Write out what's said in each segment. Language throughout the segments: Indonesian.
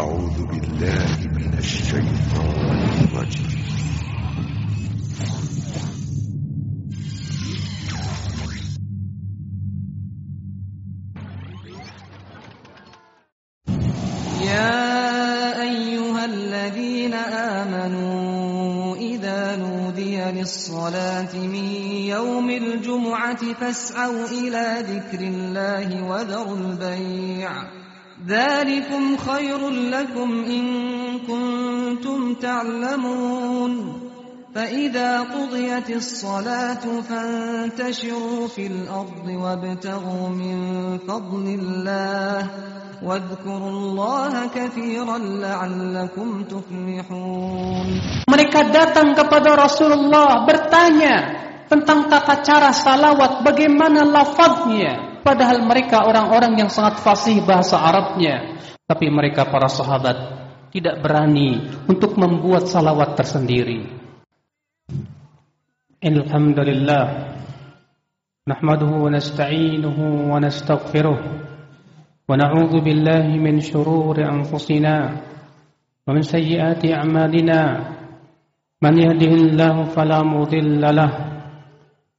أعوذ بالله من الشيطان الرجيم. يا أيها الذين آمنوا إذا نودي للصلاة من يوم الجمعة فاسعوا إلى ذكر الله وذروا البيع. ذلكم خير لكم إن كنتم تعلمون فإذا قضيت الصلاة فانتشروا في الأرض وابتغوا من فضل الله واذكروا الله كثيرا لعلكم تفلحون Mereka datang kepada Rasulullah bertanya tentang tata cara salawat, bagaimana lafadznya. Padahal mereka orang-orang yang sangat fasih bahasa Arabnya. Tapi mereka para sahabat tidak berani untuk membuat salawat tersendiri. Alhamdulillah. Nahmaduhu wa nasta'inuhu wa nastaghfiruh. ونعوذ بالله من شرور أنفسنا ومن سيئات أعمالنا من يهده الله فلا مضل له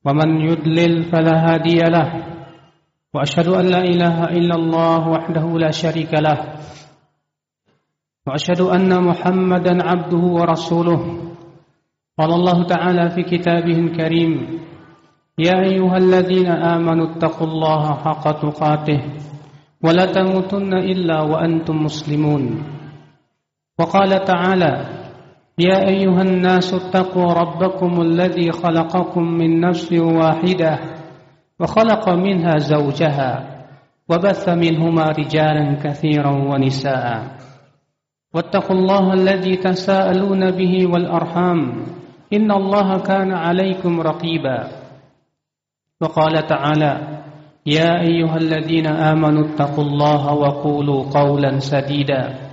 ومن يضلل فلا هادي له وأشهد أن لا إله إلا الله وحده لا شريك له وأشهد أن محمدا عبده ورسوله. قال الله تعالى في كتابه الكريم يا أيها الذين آمنوا اتقوا الله حق تقاته ولا تموتن إلا وأنتم مسلمون. وقال تعالى يا أيها الناس اتقوا ربكم الذي خلقكم من نفس واحدة وخلق منها زوجها وبث منهما رجالا كثيرا ونساء. واتقوا الله الذي تساءلون به والأرحام. إن الله كان عليكم رقيبا. وقال تعالى يا أيها الذين آمنوا اتقوا الله وقولوا قولا سديدا.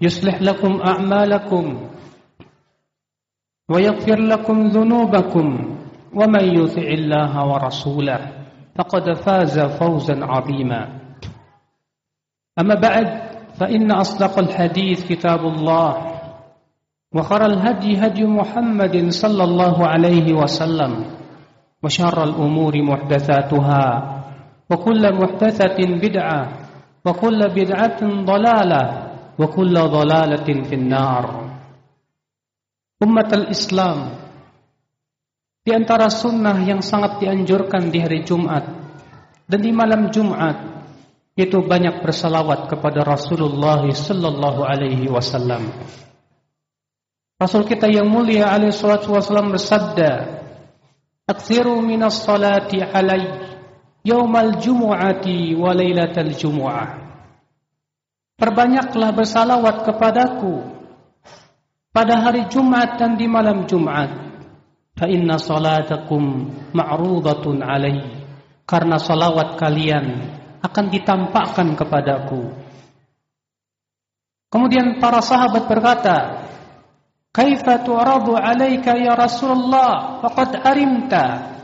يصلح لكم أعمالكم ويغفر لكم ذنوبكم. ومن يطع الله ورسوله فقد فاز فوزا عظيما. أما بعد فإن أصدق الحديث كتاب الله وخر الهدي هدي محمد صلى الله عليه وسلم وشر الأمور محدثاتها وكل محدثة بدعة وكل بدعة ضلالة وكل ضلالة في النار. Umat al-Islam Di antara sunnah yang sangat dianjurkan di hari Jumat Dan di malam Jumat Yaitu banyak bersalawat kepada Rasulullah Sallallahu alaihi wasallam Rasul kita yang mulia alaihi salatu wasallam bersabda Aksiru minas salati alaihi yaumal jumu'ati wa lailatal jumu'ah. Perbanyaklah bersalawat kepadaku pada hari Jumat dan di malam Jumat. Fa inna salatakum ma'rudatun alai. Karena salawat kalian akan ditampakkan kepadaku. Kemudian para sahabat berkata, Kaifa tu'radu alaika ya Rasulullah faqad arimta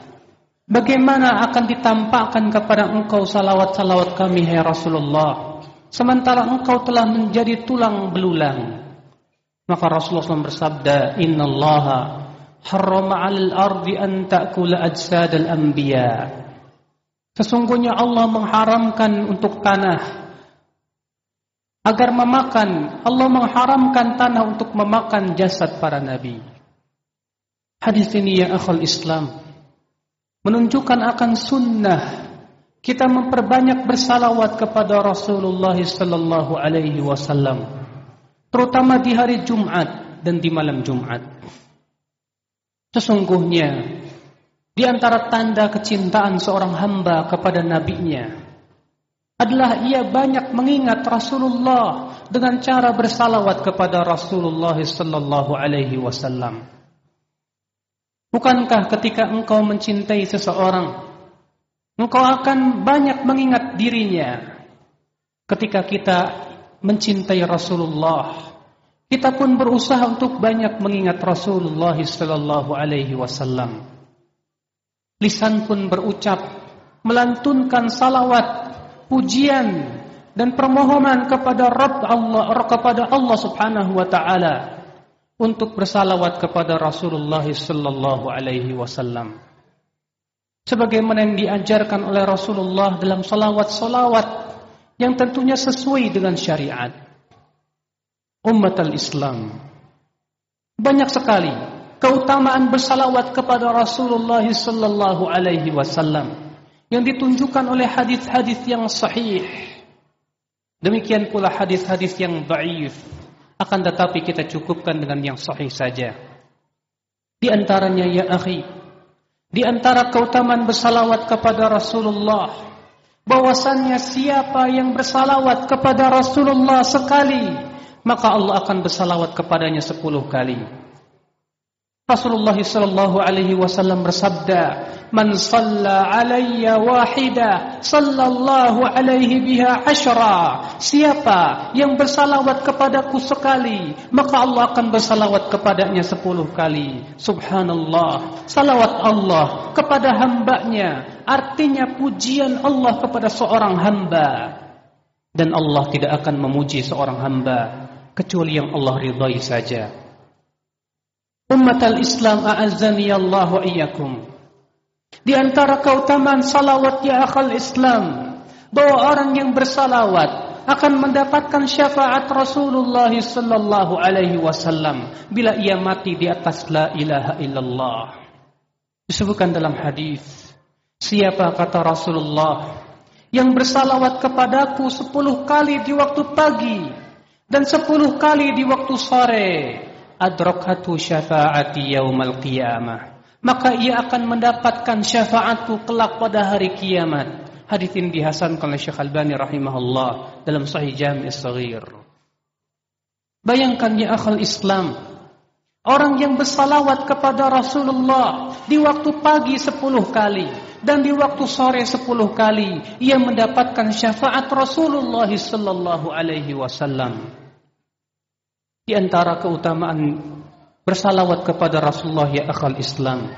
Bagaimana akan ditampakkan kepada engkau salawat-salawat kami, hai Rasulullah, sementara engkau telah menjadi tulang belulang. Maka Rasulullah SAW bersabda, Inna Allah harrama al ardi an ta'kula ajsad al-anbiya. Sesungguhnya Allah mengharamkan untuk tanah agar memakan, Allah mengharamkan tanah untuk memakan jasad para nabi. Hadis ini ya akhul Islam menunjukkan akan sunnah kita memperbanyak bersalawat kepada Rasulullah sallallahu alaihi wasallam terutama di hari Jumat dan di malam Jumat sesungguhnya di antara tanda kecintaan seorang hamba kepada nabinya adalah ia banyak mengingat Rasulullah dengan cara bersalawat kepada Rasulullah sallallahu alaihi wasallam Bukankah ketika engkau mencintai seseorang, engkau akan banyak mengingat dirinya? Ketika kita mencintai Rasulullah, kita pun berusaha untuk banyak mengingat Rasulullah sallallahu alaihi wasallam. Lisan pun berucap, melantunkan salawat, pujian dan permohonan kepada Rabb Allah kepada Allah Subhanahu wa taala untuk bersalawat kepada Rasulullah sallallahu alaihi wasallam. Sebagaimana yang diajarkan oleh Rasulullah dalam salawat-salawat yang tentunya sesuai dengan syariat. Umat al-Islam banyak sekali keutamaan bersalawat kepada Rasulullah sallallahu alaihi wasallam yang ditunjukkan oleh hadis-hadis yang sahih. Demikian pula hadis-hadis yang dhaif akan tetapi kita cukupkan dengan yang sahih saja. Di antaranya ya akhi, di antara keutamaan bersalawat kepada Rasulullah, bahwasannya siapa yang bersalawat kepada Rasulullah sekali, maka Allah akan bersalawat kepadanya sepuluh kali. Rasulullah sallallahu alaihi wasallam bersabda, "Man shalla alayya wahida, sallallahu alaihi biha ashra." Siapa yang bersalawat kepadaku sekali, maka Allah akan bersalawat kepadanya sepuluh kali. Subhanallah. Salawat Allah kepada hambanya artinya pujian Allah kepada seorang hamba. Dan Allah tidak akan memuji seorang hamba kecuali yang Allah ridhai saja. Umat al-Islam a'azzani Allah wa iyyakum. Di antara keutamaan salawat ya akhal Islam bahwa orang yang bersalawat akan mendapatkan syafaat Rasulullah sallallahu alaihi wasallam bila ia mati di atas la ilaha illallah. Disebutkan dalam hadis, siapa kata Rasulullah yang bersalawat kepadaku sepuluh kali di waktu pagi dan sepuluh kali di waktu sore adrakatu syafaati yaumal qiyamah. Maka ia akan mendapatkan syafaatku kelak pada hari kiamat. Hadis ini dihasankan oleh Syekh Albani rahimahullah dalam Sahih Jami' As-Saghir. Bayangkan ya akhal Islam orang yang bersalawat kepada Rasulullah di waktu pagi sepuluh kali dan di waktu sore sepuluh kali ia mendapatkan syafaat Rasulullah sallallahu alaihi wasallam di antara keutamaan bersalawat kepada Rasulullah ya akal Islam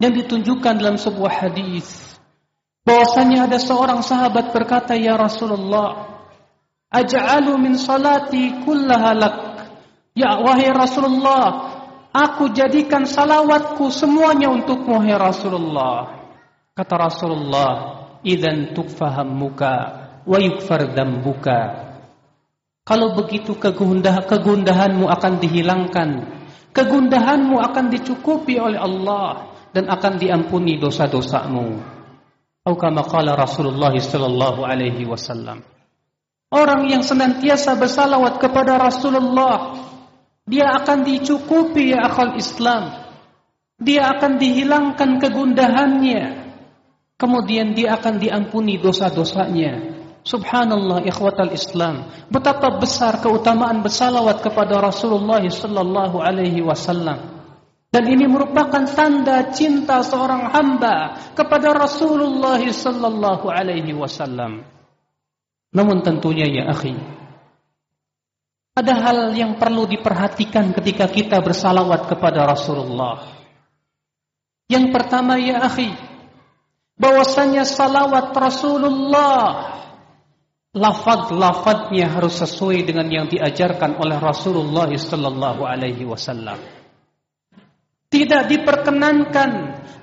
yang ditunjukkan dalam sebuah hadis bahwasanya ada seorang sahabat berkata ya Rasulullah aj'alu min salati kullaha lak. Ya wahai Rasulullah aku jadikan salawatku semuanya untuk wahai Rasulullah. Kata Rasulullah idzan tukfaham muka wa yukfar dambuka Kalau begitu kegundah, kegundahanmu akan dihilangkan. Kegundahanmu akan dicukupi oleh Allah dan akan diampuni dosa-dosamu. Atau Rasulullah sallallahu alaihi wasallam. Orang yang senantiasa bersalawat kepada Rasulullah, dia akan dicukupi ya akal Islam. Dia akan dihilangkan kegundahannya. Kemudian dia akan diampuni dosa-dosanya. Subhanallah ikhwatal Islam, betapa besar keutamaan bersalawat kepada Rasulullah sallallahu alaihi wasallam. Dan ini merupakan tanda cinta seorang hamba kepada Rasulullah sallallahu alaihi wasallam. Namun tentunya ya akhi, ada hal yang perlu diperhatikan ketika kita bersalawat kepada Rasulullah. Yang pertama ya akhi, bahwasanya salawat Rasulullah lafaz-lafaznya harus sesuai dengan yang diajarkan oleh Rasulullah sallallahu alaihi wasallam. Tidak diperkenankan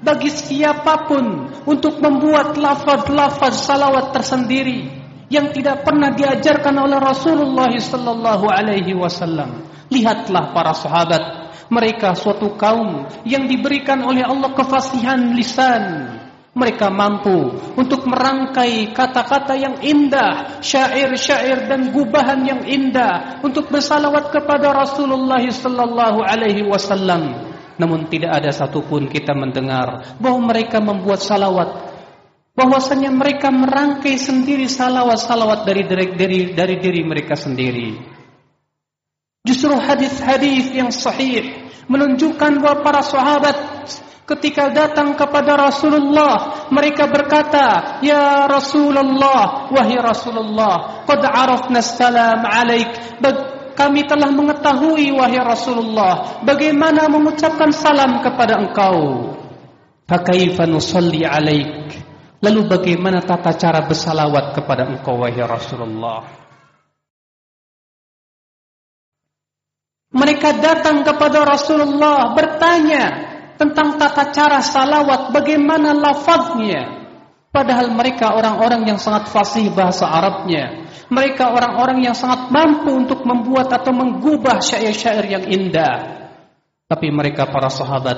bagi siapa pun untuk membuat lafaz-lafaz salawat tersendiri yang tidak pernah diajarkan oleh Rasulullah sallallahu alaihi wasallam. Lihatlah para sahabat, mereka suatu kaum yang diberikan oleh Allah kefasihan lisan, mereka mampu untuk merangkai kata-kata yang indah, syair-syair dan gubahan yang indah untuk bersalawat kepada Rasulullah sallallahu alaihi wasallam. Namun tidak ada satupun kita mendengar bahwa mereka membuat salawat bahwasanya mereka merangkai sendiri salawat-salawat dari, dari dari dari diri mereka sendiri. Justru hadis-hadis yang sahih menunjukkan bahwa para sahabat Ketika datang kepada Rasulullah, mereka berkata, "Ya Rasulullah, wahai Rasulullah, qad arafna salam alaik." Kami telah mengetahui wahai Rasulullah bagaimana mengucapkan salam kepada engkau. Fakaifa nusalli alaik? Lalu bagaimana tata cara bersalawat kepada engkau wahai Rasulullah? Mereka datang kepada Rasulullah bertanya tentang tata cara salawat, bagaimana lafaznya. Padahal mereka orang-orang yang sangat fasih bahasa Arabnya. Mereka orang-orang yang sangat mampu untuk membuat atau menggubah syair-syair yang indah. Tapi mereka para sahabat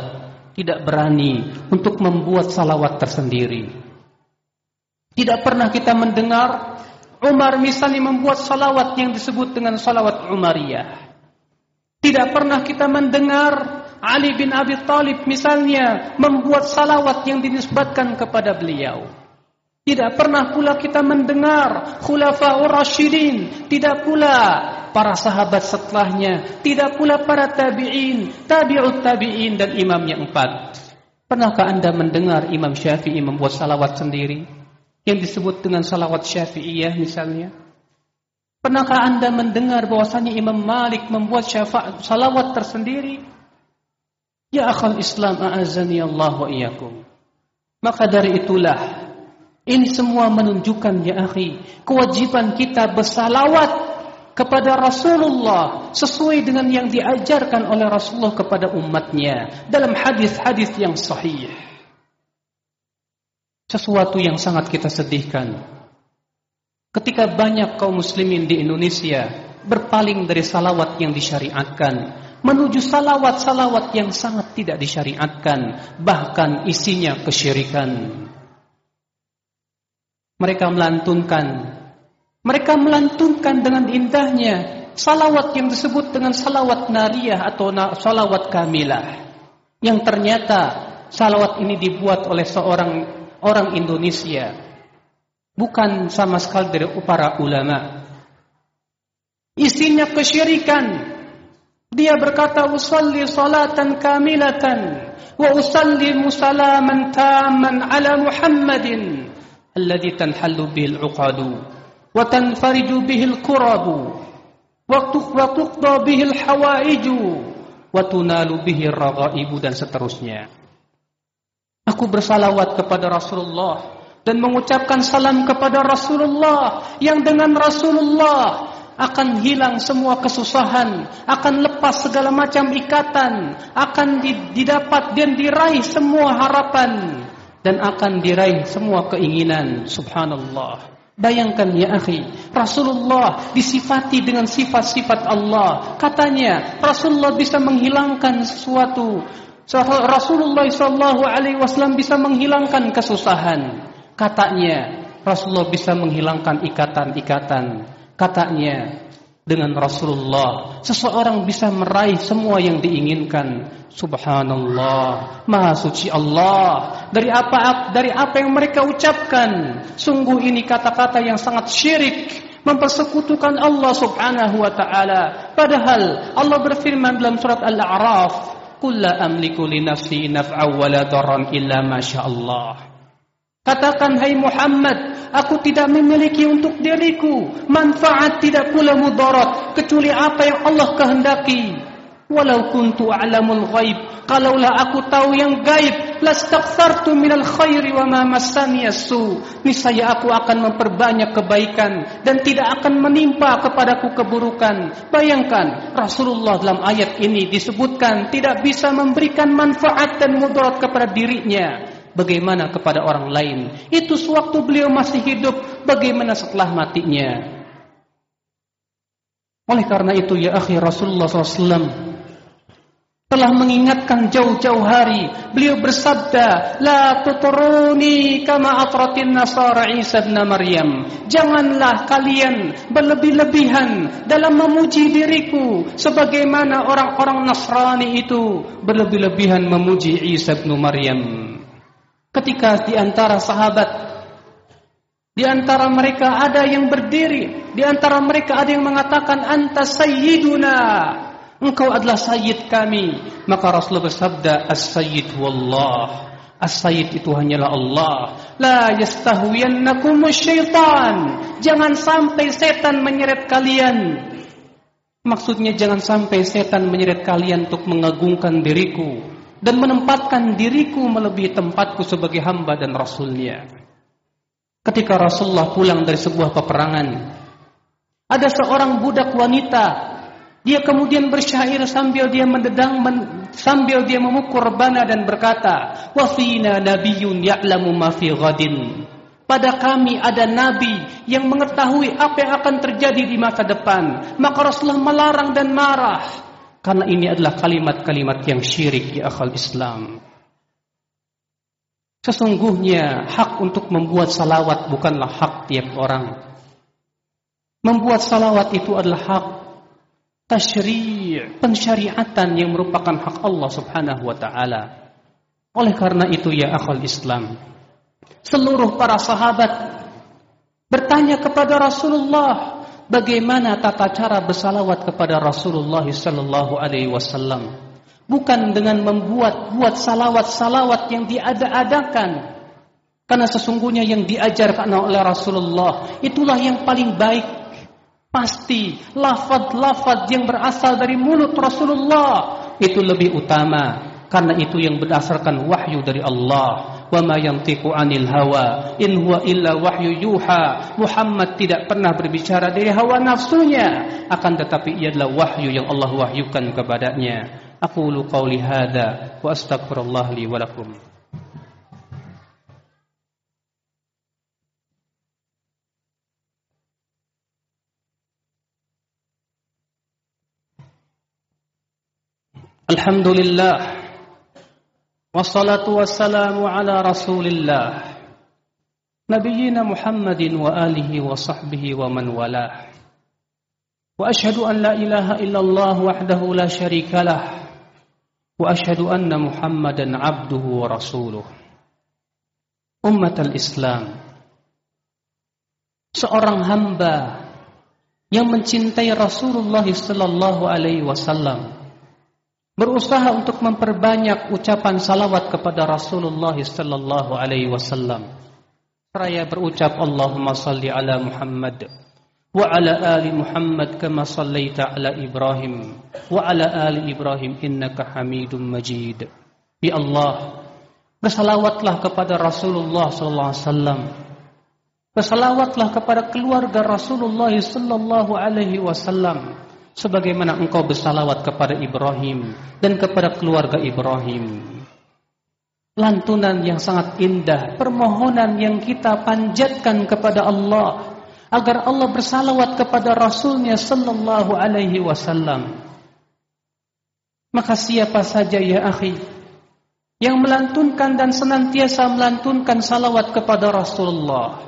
tidak berani untuk membuat salawat tersendiri. Tidak pernah kita mendengar Umar misalnya membuat salawat yang disebut dengan salawat Umariyah. Tidak pernah kita mendengar Ali bin Abi Thalib misalnya membuat salawat yang dinisbatkan kepada beliau. Tidak pernah pula kita mendengar khulafaur rasyidin, tidak pula para sahabat setelahnya, tidak pula para tabi'in, tabi'ut tabi'in dan imam yang empat. Pernahkah Anda mendengar Imam Syafi'i membuat salawat sendiri? Yang disebut dengan salawat Syafi'iyah misalnya? Pernahkah Anda mendengar bahwasanya Imam Malik membuat salawat tersendiri? Ya akhal Islam a'azani Allah wa iyyakum. Maka dari itulah ini semua menunjukkan ya akhi, kewajiban kita bersalawat kepada Rasulullah sesuai dengan yang diajarkan oleh Rasulullah kepada umatnya dalam hadis-hadis yang sahih. Sesuatu yang sangat kita sedihkan. Ketika banyak kaum muslimin di Indonesia berpaling dari salawat yang disyariatkan menuju salawat-salawat yang sangat tidak disyariatkan, bahkan isinya kesyirikan. Mereka melantunkan. Mereka melantunkan dengan indahnya salawat yang disebut dengan salawat nariyah atau salawat kamilah. Yang ternyata salawat ini dibuat oleh seorang orang Indonesia. Bukan sama sekali dari para ulama. Isinya kesyirikan dia berkata usalli salatan kamilatan wa usalli musalaman tamman ala Muhammadin alladhi tanhallu bihil uqadu wa tanfariju bihil kurabu wa tuqda bihil hawaiju wa tunalu bihil ragaibu dan seterusnya. Aku bersalawat kepada Rasulullah dan mengucapkan salam kepada Rasulullah yang dengan Rasulullah akan hilang semua kesusahan, akan lepas segala macam ikatan, akan didapat dan diraih semua harapan dan akan diraih semua keinginan. Subhanallah. Bayangkan ya akhi Rasulullah disifati dengan sifat-sifat Allah. Katanya Rasulullah bisa menghilangkan sesuatu. Rasulullah sallallahu alaihi wasallam bisa menghilangkan kesusahan. Katanya Rasulullah bisa menghilangkan ikatan-ikatan katanya dengan Rasulullah seseorang bisa meraih semua yang diinginkan. Subhanallah maha suci Allah. Dari apa dari apa yang mereka ucapkan? Sungguh ini kata-kata yang sangat syirik. Mempersekutukan Allah subhanahu wa ta'ala. Padahal Allah berfirman dalam surat Al-A'raf qul la amliku li nafsi naf'a wa la illa Allah Katakan hai Muhammad, aku tidak memiliki untuk diriku manfaat tidak pula mudarat kecuali apa yang Allah kehendaki. Walau kuntu a'lamul ghaib, kalaulah aku tahu yang gaib, lastaghfartu minal khairi wa ma massani su. Niscaya aku akan memperbanyak kebaikan dan tidak akan menimpa kepadaku keburukan. Bayangkan, Rasulullah dalam ayat ini disebutkan tidak bisa memberikan manfaat dan mudarat kepada dirinya bagaimana kepada orang lain. Itu sewaktu beliau masih hidup, bagaimana setelah matinya. Oleh karena itu ya akhi Rasulullah SAW telah mengingatkan jauh-jauh hari. Beliau bersabda, La tuturuni kama atratin nasara Isa bin Maryam. Janganlah kalian berlebih-lebihan dalam memuji diriku. Sebagaimana orang-orang Nasrani itu berlebih-lebihan memuji Isa bin Maryam. Ketika di antara sahabat di antara mereka ada yang berdiri, di antara mereka ada yang mengatakan anta sayyiduna. Engkau adalah sayyid kami. Maka Rasulullah bersabda, "As-sayyid wallah." As-sayyid itu hanyalah Allah. La yastahwiyannakum syaitan. Jangan sampai setan menyeret kalian. Maksudnya jangan sampai setan menyeret kalian untuk mengagungkan diriku dan menempatkan diriku melebihi tempatku sebagai hamba dan rasulnya. Ketika Rasulullah pulang dari sebuah peperangan, ada seorang budak wanita, dia kemudian bersyair sambil dia mendedang men, sambil dia memukul rebana dan berkata, "Wa fina nabiyyun ya'lamu ma fi ghadin." Pada kami ada nabi yang mengetahui apa yang akan terjadi di masa depan. Maka Rasulullah melarang dan marah. Karena ini adalah kalimat-kalimat yang syirik di akal Islam. Sesungguhnya hak untuk membuat salawat bukanlah hak tiap orang. Membuat salawat itu adalah hak tasyri' pensyariatan yang merupakan hak Allah Subhanahu wa taala. Oleh karena itu ya akal Islam, seluruh para sahabat bertanya kepada Rasulullah bagaimana tata cara bersalawat kepada Rasulullah sallallahu alaihi wasallam? Bukan dengan membuat buat salawat-salawat yang diada-adakan. Karena sesungguhnya yang diajarkan oleh Rasulullah itulah yang paling baik. Pasti lafaz-lafaz yang berasal dari mulut Rasulullah itu lebih utama. Karena itu yang berdasarkan wahyu dari Allah wa ma yantiqu anil hawa. In huwa illa wahyu yuha. Muhammad tidak pernah berbicara dari hawa nafsunya. Akan tetapi ia adalah wahyu yang Allah wahyukan kepadanya. Aqulu qawli hadza wa astaghfirullah li wa lakum. Alhamdulillah والصلاة والسلام على رسول الله. نبينا محمد وآله وصحبه ومن والاه. وأشهد أن لا إله إلا الله وحده لا شريك له. وأشهد أن محمدا عبده ورسوله. أمة الإسلام. Seorang hamba yang mencintai Rasulullah sallallahu alaihi wasallam. Berusaha untuk memperbanyak ucapan salawat kepada Rasulullah sallallahu alaihi wasallam. Seraya berucap Allahumma salli ala Muhammad wa ala ali Muhammad kama sallaita ala Ibrahim wa ala ali Ibrahim innaka Hamidum Majid. Ya Allah, bersalawatlah kepada Rasulullah sallallahu alaihi wasallam. Bersalawatlah kepada keluarga Rasulullah sallallahu alaihi wasallam sebagaimana engkau bersalawat kepada Ibrahim dan kepada keluarga Ibrahim. Lantunan yang sangat indah, permohonan yang kita panjatkan kepada Allah agar Allah bersalawat kepada Rasulnya Sallallahu Alaihi Wasallam. Maka siapa saja ya akhi yang melantunkan dan senantiasa melantunkan salawat kepada Rasulullah,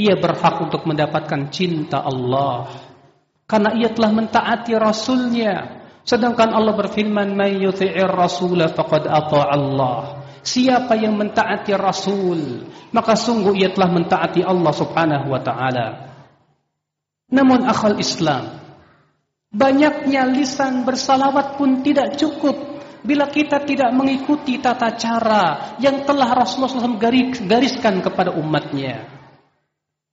ia berhak untuk mendapatkan cinta Allah karena ia telah mentaati rasulnya. Sedangkan Allah berfirman may yuti'ir rasula faqad Allah. Siapa yang mentaati rasul maka sungguh ia telah mentaati Allah Subhanahu wa taala. Namun akal Islam banyaknya lisan bersalawat pun tidak cukup bila kita tidak mengikuti tata cara yang telah Rasulullah SAW gariskan kepada umatnya.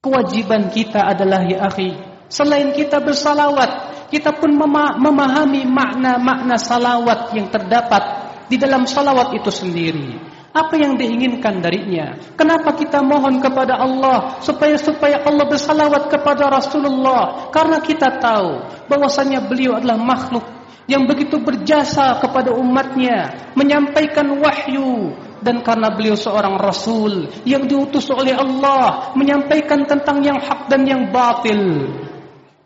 Kewajiban kita adalah ya akhi Selain kita bersalawat, kita pun memahami makna-makna salawat yang terdapat di dalam salawat itu sendiri. Apa yang diinginkan darinya? Kenapa kita mohon kepada Allah supaya supaya Allah bersalawat kepada Rasulullah? Karena kita tahu bahwasanya beliau adalah makhluk yang begitu berjasa kepada umatnya, menyampaikan wahyu, dan karena beliau seorang rasul yang diutus oleh Allah menyampaikan tentang yang hak dan yang batil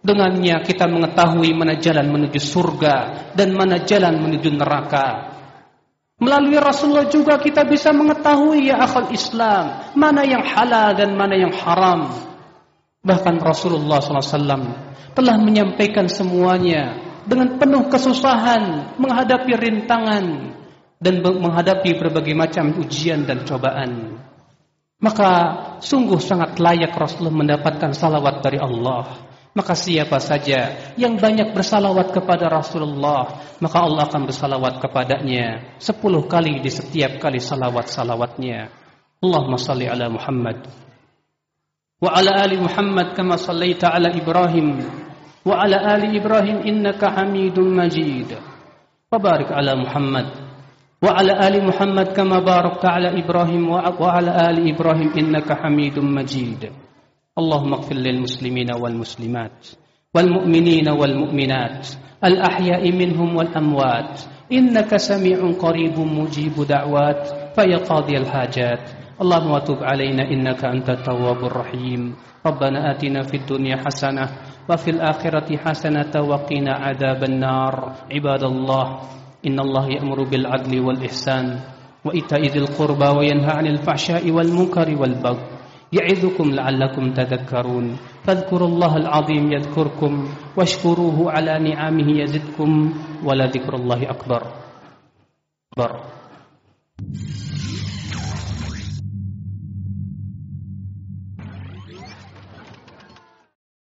Dengannya kita mengetahui mana jalan menuju surga dan mana jalan menuju neraka. Melalui Rasulullah juga kita bisa mengetahui ya akal Islam mana yang halal dan mana yang haram. Bahkan Rasulullah SAW telah menyampaikan semuanya dengan penuh kesusahan menghadapi rintangan dan menghadapi berbagai macam ujian dan cobaan. Maka sungguh sangat layak Rasulullah mendapatkan salawat dari Allah. Maka siapa saja yang banyak bersalawat kepada Rasulullah Maka Allah akan bersalawat kepadanya Sepuluh kali di setiap kali salawat-salawatnya. Allahumma salli ala Muhammad Wa ala ali Muhammad kama sallaita ala Ibrahim Wa ala ali Ibrahim innaka hamidun majid. Wa ala Muhammad Wa ala ali Muhammad kama barakta ala Ibrahim Wa ala ali Ibrahim innaka hamidun majid اللهم اغفر للمسلمين والمسلمات والمؤمنين والمؤمنات الأحياء منهم والأموات. إنك سميع قريب مجيب دعوات فيا قاضي الحاجات. اللهم وتب علينا إنك أنت التواب الرحيم. ربنا آتنا في الدنيا حسنة وفي الآخرة حسنة وقنا عذاب النار. عباد الله إن الله يأمر بالعدل والإحسان وإيتاء ذي القربى وينهى عن الفحشاء والمنكر والبغي. يعظكم لعلكم تذكرون. فاذكروا الله العظيم يذكركم واشكروه على نعمه يزدكم ولذكر الله أكبر. أكبر.